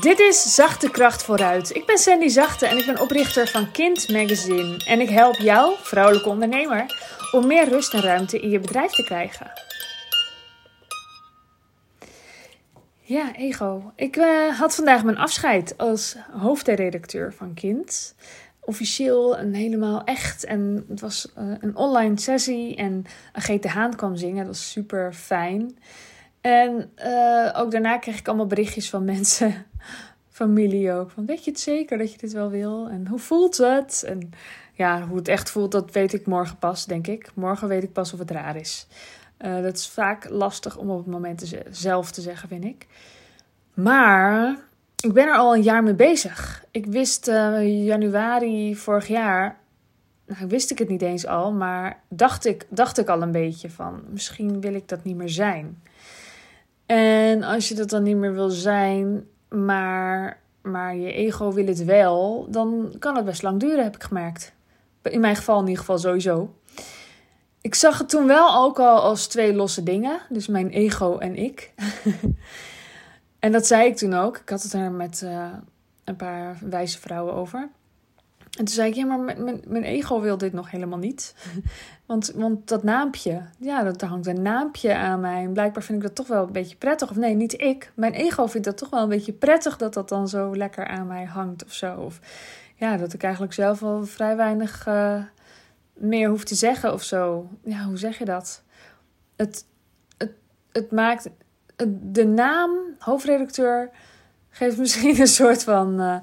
Dit is Zachte Kracht Vooruit. Ik ben Sandy Zachte en ik ben oprichter van Kind Magazine. En ik help jou, vrouwelijke ondernemer, om meer rust en ruimte in je bedrijf te krijgen. Ja, ego. Ik uh, had vandaag mijn afscheid als hoofdredacteur van Kind. Officieel en helemaal echt. En het was uh, een online sessie en GT Haan kwam zingen. Dat was super fijn. En uh, ook daarna kreeg ik allemaal berichtjes van mensen, familie ook. Van weet je het zeker dat je dit wel wil? En hoe voelt het? En ja, hoe het echt voelt, dat weet ik morgen pas, denk ik. Morgen weet ik pas of het raar is. Uh, dat is vaak lastig om op het moment zelf te zeggen, vind ik. Maar ik ben er al een jaar mee bezig. Ik wist uh, januari vorig jaar. Nou, wist ik het niet eens al, maar dacht ik, dacht ik al een beetje van misschien wil ik dat niet meer zijn. En als je dat dan niet meer wil zijn, maar, maar je ego wil het wel, dan kan het best lang duren, heb ik gemerkt. In mijn geval in ieder geval sowieso. Ik zag het toen wel ook al als twee losse dingen. Dus mijn ego en ik. en dat zei ik toen ook. Ik had het er met uh, een paar wijze vrouwen over. En toen zei ik, ja, maar mijn, mijn ego wil dit nog helemaal niet. want, want dat naampje, ja, dat, er hangt een naampje aan mij. En blijkbaar vind ik dat toch wel een beetje prettig. Of nee, niet ik. Mijn ego vindt dat toch wel een beetje prettig dat dat dan zo lekker aan mij hangt of zo. Of ja, dat ik eigenlijk zelf al vrij weinig uh, meer hoef te zeggen of zo. Ja, hoe zeg je dat? Het, het, het maakt... De naam hoofdredacteur geeft misschien een soort van uh,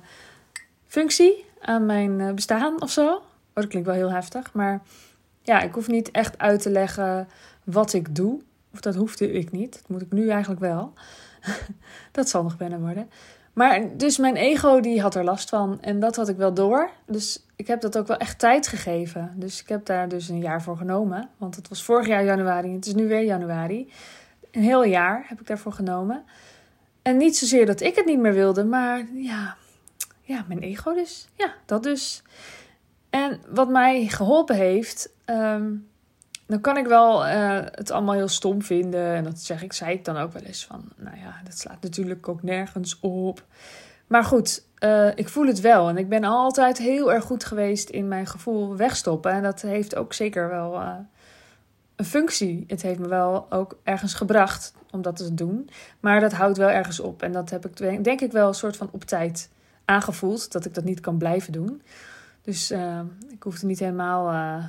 functie aan mijn eh, bestaan of zo. Oh, dat klinkt wel heel heftig. Maar ja, ik hoef niet echt uit te leggen wat ik doe. Of dat hoefde ik niet. Dat moet ik nu eigenlijk wel. dat zal nog wennen worden. Maar dus mijn ego die had er last van. En dat had ik wel door. Dus ik heb dat ook wel echt tijd gegeven. Dus ik heb daar dus een jaar voor genomen. Want het was vorig jaar januari het is nu weer januari. Een heel jaar heb ik daarvoor genomen. En niet zozeer dat ik het niet meer wilde, maar ja, ja, mijn ego dus. Ja, dat dus. En wat mij geholpen heeft, ehm, dan kan ik wel uh, het allemaal heel stom vinden. En dat zeg ik, zei ik dan ook wel eens van, nou ja, dat slaat natuurlijk ook nergens op. Maar goed, uh, ik voel het wel. En ik ben altijd heel erg goed geweest in mijn gevoel wegstoppen. En dat heeft ook zeker wel uh, een functie. Het heeft me wel ook ergens gebracht om dat te doen. Maar dat houdt wel ergens op. En dat heb ik denk ik wel een soort van op tijd aangevoeld dat ik dat niet kan blijven doen. Dus uh, ik hoefde niet helemaal uh,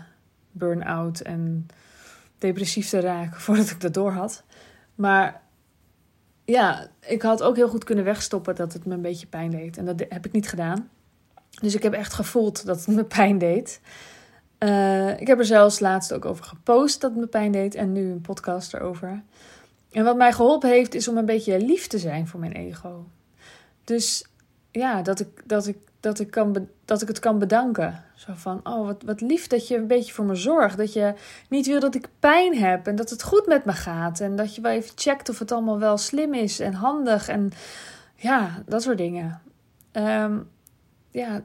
burn-out en depressief te raken voordat ik dat door had. Maar ja, ik had ook heel goed kunnen wegstoppen dat het me een beetje pijn deed. En dat heb ik niet gedaan. Dus ik heb echt gevoeld dat het me pijn deed. Uh, ik heb er zelfs laatst ook over gepost dat het me pijn deed. En nu een podcast erover. En wat mij geholpen heeft, is om een beetje lief te zijn voor mijn ego. Dus ja, dat ik, dat ik, dat ik, kan, dat ik het kan bedanken. Zo van, oh, wat, wat lief dat je een beetje voor me zorgt. Dat je niet wil dat ik pijn heb en dat het goed met me gaat. En dat je wel even checkt of het allemaal wel slim is en handig. En ja, dat soort dingen. Um, ja,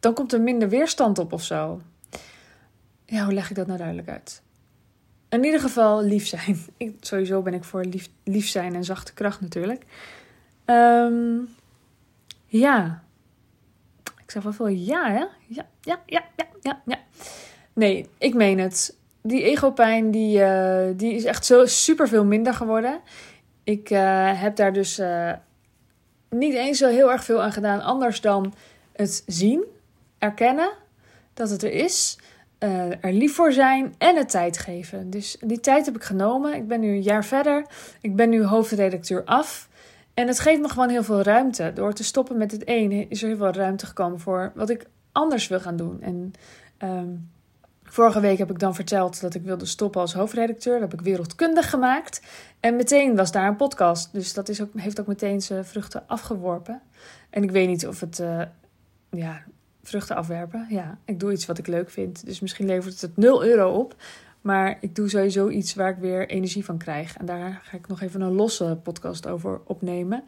dan komt er minder weerstand op of zo. Ja, hoe leg ik dat nou duidelijk uit? In ieder geval lief zijn. Ik, sowieso ben ik voor lief, lief zijn en zachte kracht natuurlijk. Um, ja. Ik zeg wel veel ja, hè? Ja, ja, ja, ja, ja, ja. Nee, ik meen het. Die egopijn, die, uh, die is echt zo super veel minder geworden. Ik uh, heb daar dus uh, niet eens zo heel erg veel aan gedaan. Anders dan het zien, erkennen dat het er is. er lief voor zijn en het tijd geven. Dus die tijd heb ik genomen. Ik ben nu een jaar verder. Ik ben nu hoofdredacteur af. En het geeft me gewoon heel veel ruimte. Door te stoppen met het ene is er heel veel ruimte gekomen voor wat ik anders wil gaan doen. En um, vorige week heb ik dan verteld dat ik wilde stoppen als hoofdredacteur. Dat heb ik wereldkundig gemaakt. En meteen was daar een podcast. Dus dat is ook, heeft ook meteen zijn vruchten afgeworpen. En ik weet niet of het. Uh, ja, vruchten afwerpen. Ja, ik doe iets wat ik leuk vind. Dus misschien levert het 0 euro op. Maar ik doe sowieso iets waar ik weer energie van krijg. En daar ga ik nog even een losse podcast over opnemen.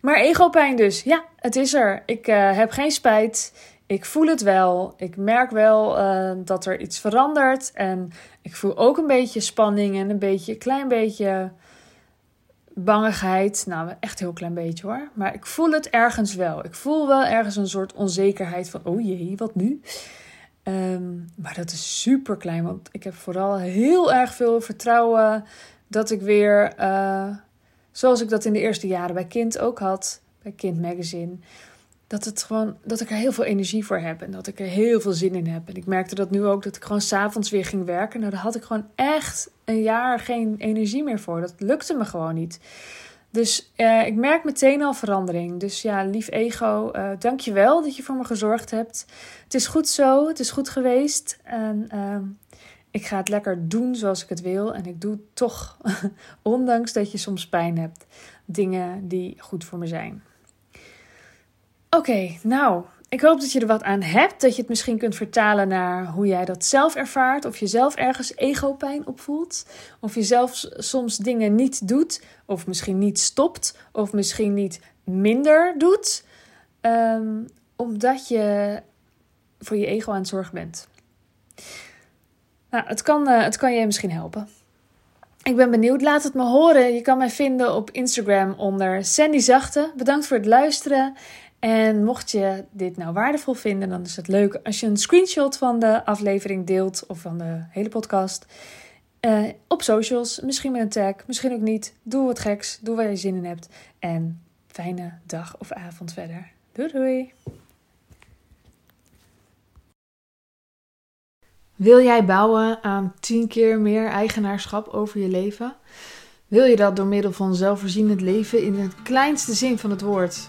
Maar egopijn dus. Ja, het is er. Ik uh, heb geen spijt. Ik voel het wel. Ik merk wel uh, dat er iets verandert. En ik voel ook een beetje spanning en een beetje, klein beetje bangigheid. Nou, echt heel klein beetje hoor. Maar ik voel het ergens wel. Ik voel wel ergens een soort onzekerheid van, oh jee, wat nu? Ehm, maar dat is super klein, want ik heb vooral heel erg veel vertrouwen dat ik weer, uh, zoals ik dat in de eerste jaren bij Kind ook had, bij Kind Magazine, dat, het gewoon, dat ik er heel veel energie voor heb en dat ik er heel veel zin in heb. En ik merkte dat nu ook, dat ik gewoon s'avonds weer ging werken. Nou, daar had ik gewoon echt een jaar geen energie meer voor. Dat lukte me gewoon niet. Dus uh, ik merk meteen al verandering. Dus ja, lief ego, dank je wel dat je voor me gezorgd hebt. Het is goed zo, het is goed geweest. En uh, ik ga het lekker doen zoals ik het wil. En ik doe toch, ondanks dat je soms pijn hebt, dingen die goed voor me zijn. Oké, nou, ik hoop dat je er wat aan hebt. Dat je het misschien kunt vertalen naar hoe jij dat zelf ervaart. Of je zelf ergens ego-pijn opvoelt. Of je zelf soms dingen niet doet. Of misschien niet stopt. Of misschien niet minder doet. Um, omdat je voor je ego aan het zorgen bent. Nou, het kan, uh, het kan je misschien helpen. Ik ben benieuwd. Laat het me horen. Je kan mij vinden op Instagram onder Sandy Zachte. Bedankt voor het luisteren. En mocht je dit nou waardevol vinden, dan is het leuk als je een screenshot van de aflevering deelt of van de hele podcast. Uh, op socials, misschien met een tag, misschien ook niet. Doe wat geks, doe waar je zin in hebt. En fijne dag of avond verder. Doei doei! Wil jij bouwen aan 10 keer meer eigenaarschap over je leven? Wil je dat door middel van zelfvoorzienend leven in het kleinste zin van het woord,